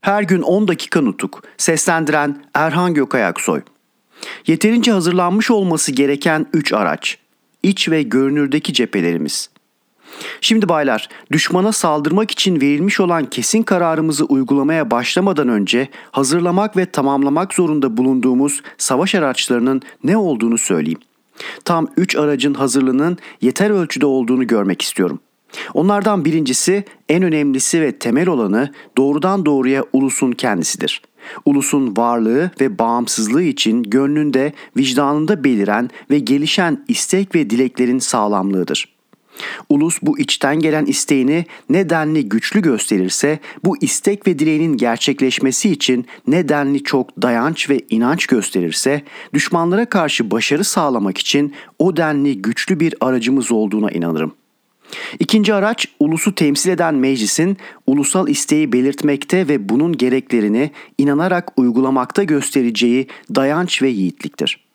Her gün 10 dakika nutuk. Seslendiren Erhan Gökayaksoy. Yeterince hazırlanmış olması gereken 3 araç. İç ve görünürdeki cephelerimiz. Şimdi baylar, düşmana saldırmak için verilmiş olan kesin kararımızı uygulamaya başlamadan önce hazırlamak ve tamamlamak zorunda bulunduğumuz savaş araçlarının ne olduğunu söyleyeyim. Tam 3 aracın hazırlığının yeter ölçüde olduğunu görmek istiyorum. Onlardan birincisi, en önemlisi ve temel olanı doğrudan doğruya ulusun kendisidir. Ulusun varlığı ve bağımsızlığı için gönlünde, vicdanında beliren ve gelişen istek ve dileklerin sağlamlığıdır. Ulus bu içten gelen isteğini nedenli güçlü gösterirse bu istek ve dileğinin gerçekleşmesi için nedenli çok dayanç ve inanç gösterirse düşmanlara karşı başarı sağlamak için o denli güçlü bir aracımız olduğuna inanırım. İkinci araç ulusu temsil eden meclisin ulusal isteği belirtmekte ve bunun gereklerini inanarak uygulamakta göstereceği dayanç ve yiğitliktir.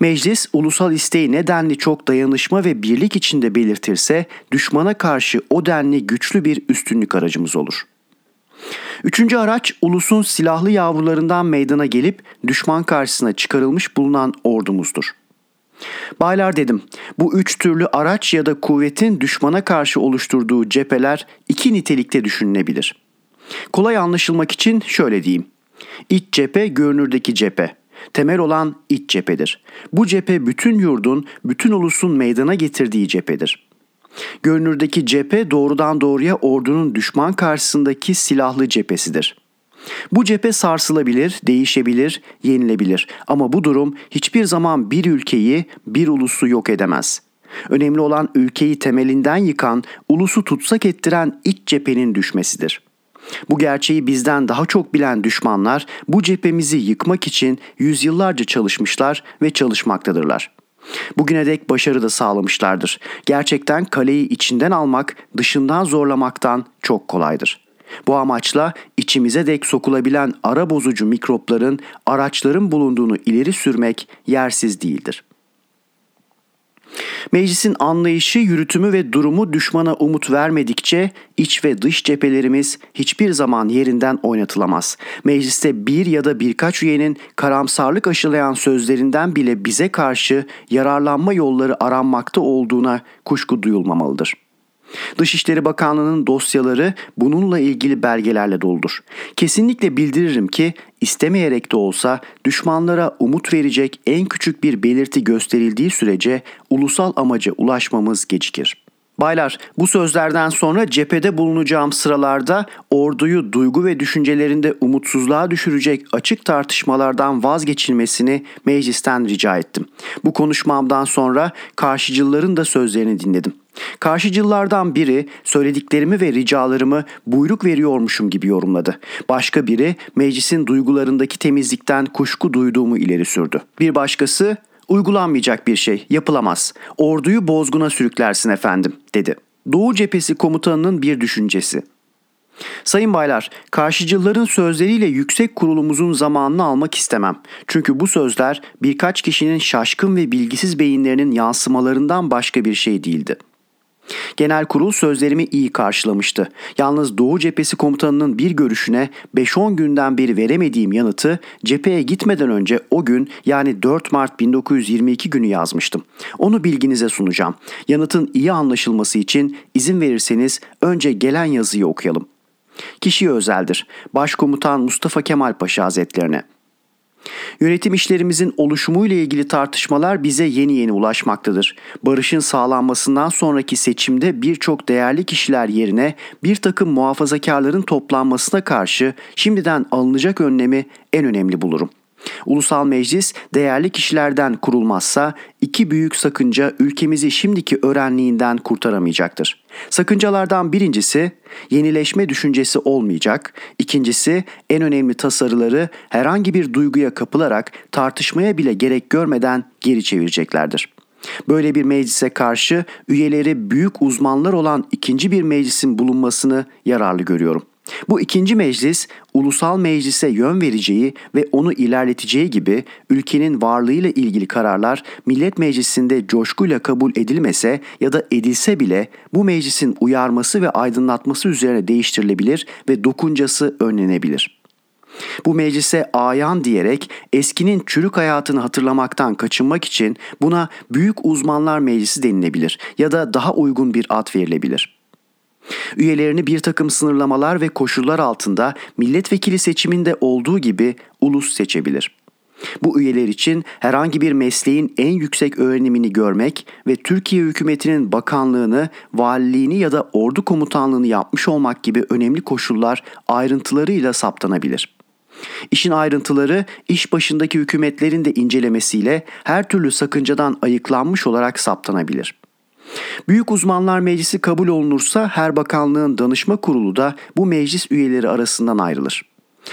Meclis ulusal isteği nedenli çok dayanışma ve birlik içinde belirtirse düşmana karşı o denli güçlü bir üstünlük aracımız olur. Üçüncü araç ulusun silahlı yavrularından meydana gelip düşman karşısına çıkarılmış bulunan ordumuzdur. Baylar dedim, bu üç türlü araç ya da kuvvetin düşmana karşı oluşturduğu cepheler iki nitelikte düşünülebilir. Kolay anlaşılmak için şöyle diyeyim. İç cephe görünürdeki cephe. Temel olan iç cephedir. Bu cephe bütün yurdun, bütün ulusun meydana getirdiği cephedir. Görünürdeki cephe doğrudan doğruya ordunun düşman karşısındaki silahlı cephesidir. Bu cephe sarsılabilir, değişebilir, yenilebilir ama bu durum hiçbir zaman bir ülkeyi, bir ulusu yok edemez. Önemli olan ülkeyi temelinden yıkan, ulusu tutsak ettiren iç cephenin düşmesidir.'' Bu gerçeği bizden daha çok bilen düşmanlar bu cephemizi yıkmak için yüzyıllarca çalışmışlar ve çalışmaktadırlar. Bugüne dek başarı da sağlamışlardır. Gerçekten kaleyi içinden almak dışından zorlamaktan çok kolaydır. Bu amaçla içimize dek sokulabilen ara bozucu mikropların, araçların bulunduğunu ileri sürmek yersiz değildir. Meclisin anlayışı, yürütümü ve durumu düşmana umut vermedikçe iç ve dış cephelerimiz hiçbir zaman yerinden oynatılamaz. Mecliste bir ya da birkaç üyenin karamsarlık aşılayan sözlerinden bile bize karşı yararlanma yolları aranmakta olduğuna kuşku duyulmamalıdır.'' Dışişleri Bakanlığı'nın dosyaları bununla ilgili belgelerle doludur. Kesinlikle bildiririm ki istemeyerek de olsa düşmanlara umut verecek en küçük bir belirti gösterildiği sürece ulusal amaca ulaşmamız gecikir. Baylar, bu sözlerden sonra cephede bulunacağım sıralarda orduyu duygu ve düşüncelerinde umutsuzluğa düşürecek açık tartışmalardan vazgeçilmesini meclisten rica ettim. Bu konuşmamdan sonra karşıcıların da sözlerini dinledim. Karşıcılardan biri söylediklerimi ve ricalarımı buyruk veriyormuşum gibi yorumladı. Başka biri meclisin duygularındaki temizlikten kuşku duyduğumu ileri sürdü. Bir başkası uygulanmayacak bir şey, yapılamaz. Orduyu bozguna sürüklersin efendim, dedi. Doğu cephesi komutanının bir düşüncesi. Sayın baylar, karşıcıların sözleriyle yüksek kurulumuzun zamanını almak istemem. Çünkü bu sözler birkaç kişinin şaşkın ve bilgisiz beyinlerinin yansımalarından başka bir şey değildi. Genel kurul sözlerimi iyi karşılamıştı. Yalnız Doğu Cephesi komutanının bir görüşüne 5-10 günden beri veremediğim yanıtı cepheye gitmeden önce o gün yani 4 Mart 1922 günü yazmıştım. Onu bilginize sunacağım. Yanıtın iyi anlaşılması için izin verirseniz önce gelen yazıyı okuyalım. Kişiye özeldir. Başkomutan Mustafa Kemal Paşa Hazretlerine. Yönetim işlerimizin oluşumuyla ilgili tartışmalar bize yeni yeni ulaşmaktadır. Barışın sağlanmasından sonraki seçimde birçok değerli kişiler yerine bir takım muhafazakarların toplanmasına karşı şimdiden alınacak önlemi en önemli bulurum. Ulusal Meclis değerli kişilerden kurulmazsa iki büyük sakınca ülkemizi şimdiki öğrenliğinden kurtaramayacaktır. Sakıncalardan birincisi yenileşme düşüncesi olmayacak, ikincisi en önemli tasarıları herhangi bir duyguya kapılarak tartışmaya bile gerek görmeden geri çevireceklerdir. Böyle bir meclise karşı üyeleri büyük uzmanlar olan ikinci bir meclisin bulunmasını yararlı görüyorum. Bu ikinci meclis ulusal meclise yön vereceği ve onu ilerleteceği gibi ülkenin varlığıyla ilgili kararlar Millet Meclisi'nde coşkuyla kabul edilmese ya da edilse bile bu meclisin uyarması ve aydınlatması üzerine değiştirilebilir ve dokuncası önlenebilir. Bu meclise ayan diyerek eskinin çürük hayatını hatırlamaktan kaçınmak için buna Büyük Uzmanlar Meclisi denilebilir ya da daha uygun bir ad verilebilir.'' Üyelerini bir takım sınırlamalar ve koşullar altında milletvekili seçiminde olduğu gibi ulus seçebilir. Bu üyeler için herhangi bir mesleğin en yüksek öğrenimini görmek ve Türkiye hükümetinin bakanlığını, valiliğini ya da ordu komutanlığını yapmış olmak gibi önemli koşullar ayrıntılarıyla saptanabilir. İşin ayrıntıları iş başındaki hükümetlerin de incelemesiyle her türlü sakıncadan ayıklanmış olarak saptanabilir. Büyük Uzmanlar Meclisi kabul olunursa her bakanlığın danışma kurulu da bu meclis üyeleri arasından ayrılır.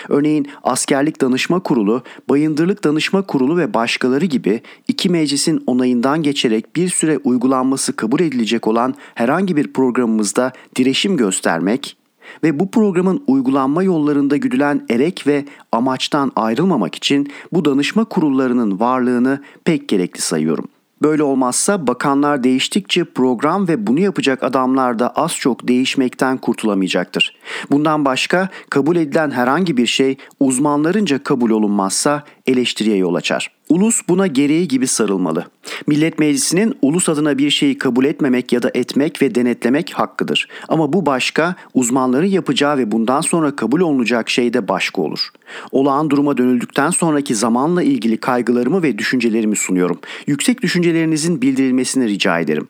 Örneğin Askerlik Danışma Kurulu, Bayındırlık Danışma Kurulu ve başkaları gibi iki meclisin onayından geçerek bir süre uygulanması kabul edilecek olan herhangi bir programımızda direşim göstermek ve bu programın uygulanma yollarında güdülen erek ve amaçtan ayrılmamak için bu danışma kurullarının varlığını pek gerekli sayıyorum. Böyle olmazsa bakanlar değiştikçe program ve bunu yapacak adamlar da az çok değişmekten kurtulamayacaktır. Bundan başka kabul edilen herhangi bir şey uzmanlarınca kabul olunmazsa eleştiriye yol açar. Ulus buna gereği gibi sarılmalı. Millet Meclisi'nin ulus adına bir şeyi kabul etmemek ya da etmek ve denetlemek hakkıdır. Ama bu başka, uzmanların yapacağı ve bundan sonra kabul olunacak şey de başka olur. Olağan duruma dönüldükten sonraki zamanla ilgili kaygılarımı ve düşüncelerimi sunuyorum. Yüksek düşüncelerinizin bildirilmesini rica ederim.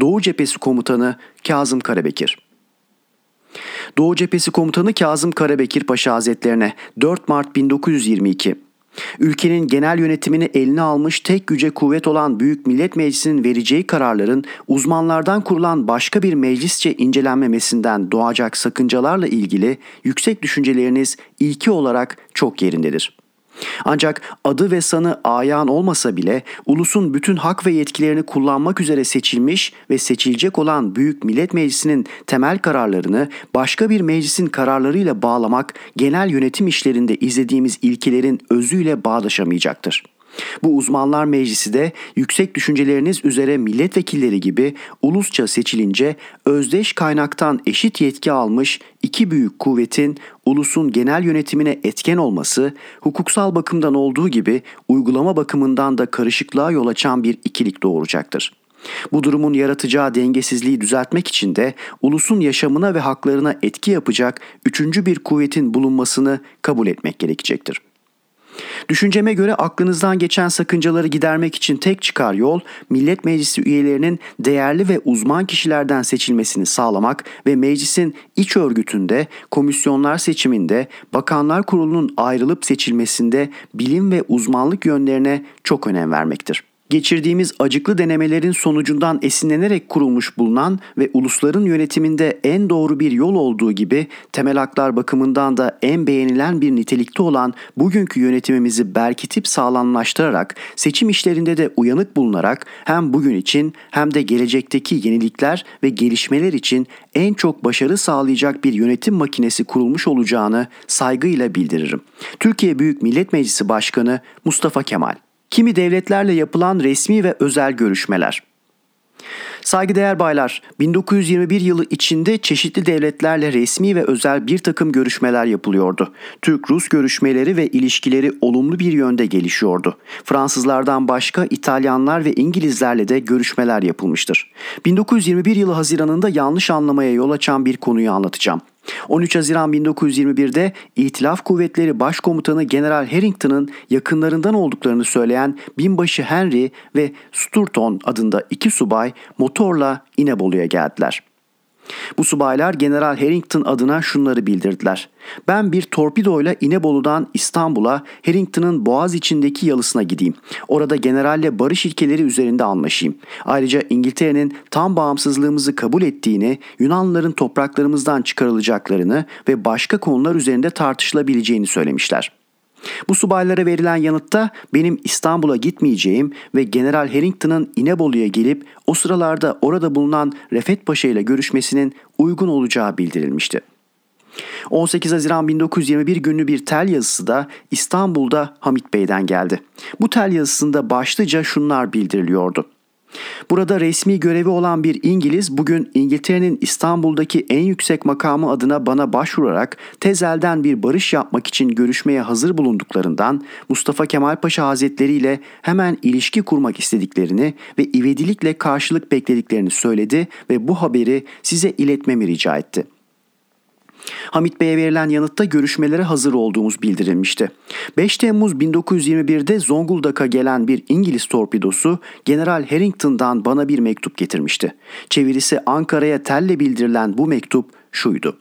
Doğu Cephesi Komutanı Kazım Karabekir Doğu Cephesi Komutanı Kazım Karabekir Paşa Hazretlerine 4 Mart 1922 Ülkenin genel yönetimini eline almış tek güce kuvvet olan Büyük Millet Meclisi'nin vereceği kararların uzmanlardan kurulan başka bir meclisçe incelenmemesinden doğacak sakıncalarla ilgili yüksek düşünceleriniz ilki olarak çok yerindedir. Ancak adı ve sanı ayan olmasa bile ulusun bütün hak ve yetkilerini kullanmak üzere seçilmiş ve seçilecek olan Büyük Millet Meclisi'nin temel kararlarını başka bir meclisin kararlarıyla bağlamak genel yönetim işlerinde izlediğimiz ilkelerin özüyle bağdaşamayacaktır.'' Bu uzmanlar meclisi de yüksek düşünceleriniz üzere milletvekilleri gibi ulusça seçilince özdeş kaynaktan eşit yetki almış iki büyük kuvvetin ulusun genel yönetimine etken olması hukuksal bakımdan olduğu gibi uygulama bakımından da karışıklığa yol açan bir ikilik doğuracaktır. Bu durumun yaratacağı dengesizliği düzeltmek için de ulusun yaşamına ve haklarına etki yapacak üçüncü bir kuvvetin bulunmasını kabul etmek gerekecektir. Düşünceme göre aklınızdan geçen sakıncaları gidermek için tek çıkar yol Millet Meclisi üyelerinin değerli ve uzman kişilerden seçilmesini sağlamak ve meclisin iç örgütünde, komisyonlar seçiminde, bakanlar kurulunun ayrılıp seçilmesinde bilim ve uzmanlık yönlerine çok önem vermektir geçirdiğimiz acıklı denemelerin sonucundan esinlenerek kurulmuş bulunan ve ulusların yönetiminde en doğru bir yol olduğu gibi temel haklar bakımından da en beğenilen bir nitelikte olan bugünkü yönetimimizi berkitip sağlamlaştırarak seçim işlerinde de uyanık bulunarak hem bugün için hem de gelecekteki yenilikler ve gelişmeler için en çok başarı sağlayacak bir yönetim makinesi kurulmuş olacağını saygıyla bildiririm. Türkiye Büyük Millet Meclisi Başkanı Mustafa Kemal kimi devletlerle yapılan resmi ve özel görüşmeler. Saygıdeğer baylar, 1921 yılı içinde çeşitli devletlerle resmi ve özel bir takım görüşmeler yapılıyordu. Türk-Rus görüşmeleri ve ilişkileri olumlu bir yönde gelişiyordu. Fransızlardan başka İtalyanlar ve İngilizlerle de görüşmeler yapılmıştır. 1921 yılı Haziran'ında yanlış anlamaya yol açan bir konuyu anlatacağım. 13 Haziran 1921'de İtilaf Kuvvetleri Başkomutanı General Harrington'ın yakınlarından olduklarını söyleyen binbaşı Henry ve Sturton adında iki subay motorla İnebolu'ya geldiler. Bu subaylar General Harrington adına şunları bildirdiler. Ben bir torpidoyla İnebolu'dan İstanbul'a Harrington'ın boğaz içindeki yalısına gideyim. Orada generalle barış ilkeleri üzerinde anlaşayım. Ayrıca İngiltere'nin tam bağımsızlığımızı kabul ettiğini, Yunanlıların topraklarımızdan çıkarılacaklarını ve başka konular üzerinde tartışılabileceğini söylemişler. Bu subaylara verilen yanıtta benim İstanbul'a gitmeyeceğim ve General Harrington'ın İnebolu'ya gelip o sıralarda orada bulunan Refet Paşa ile görüşmesinin uygun olacağı bildirilmişti. 18 Haziran 1921 günlü bir tel yazısı da İstanbul'da Hamit Bey'den geldi. Bu tel yazısında başlıca şunlar bildiriliyordu. Burada resmi görevi olan bir İngiliz bugün İngiltere'nin İstanbul'daki en yüksek makamı adına bana başvurarak tezelden bir barış yapmak için görüşmeye hazır bulunduklarından Mustafa Kemal Paşa Hazretleri ile hemen ilişki kurmak istediklerini ve ivedilikle karşılık beklediklerini söyledi ve bu haberi size iletmemi rica etti.'' Hamit Bey'e verilen yanıtta görüşmelere hazır olduğumuz bildirilmişti. 5 Temmuz 1921'de Zonguldak'a gelen bir İngiliz torpidosu General Harrington'dan bana bir mektup getirmişti. Çevirisi Ankara'ya telle bildirilen bu mektup şuydu.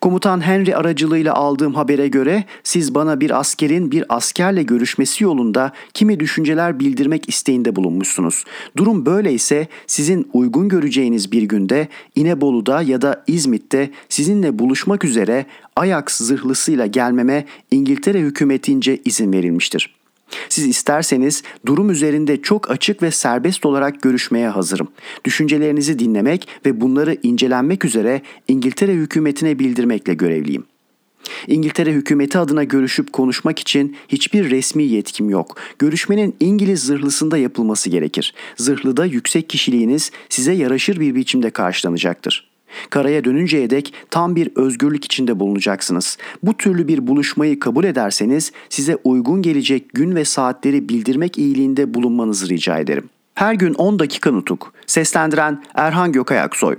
Komutan Henry aracılığıyla aldığım habere göre siz bana bir askerin bir askerle görüşmesi yolunda kimi düşünceler bildirmek isteğinde bulunmuşsunuz. Durum böyleyse sizin uygun göreceğiniz bir günde İnebolu'da ya da İzmit'te sizinle buluşmak üzere Ajax zırhlısıyla gelmeme İngiltere hükümetince izin verilmiştir.'' Siz isterseniz durum üzerinde çok açık ve serbest olarak görüşmeye hazırım. Düşüncelerinizi dinlemek ve bunları incelenmek üzere İngiltere hükümetine bildirmekle görevliyim. İngiltere hükümeti adına görüşüp konuşmak için hiçbir resmi yetkim yok. Görüşmenin İngiliz zırhlısında yapılması gerekir. Zırhlıda yüksek kişiliğiniz size yaraşır bir biçimde karşılanacaktır. Karaya dönünceye dek tam bir özgürlük içinde bulunacaksınız. Bu türlü bir buluşmayı kabul ederseniz size uygun gelecek gün ve saatleri bildirmek iyiliğinde bulunmanızı rica ederim. Her gün 10 dakika nutuk. Seslendiren Erhan Gökayaksoy.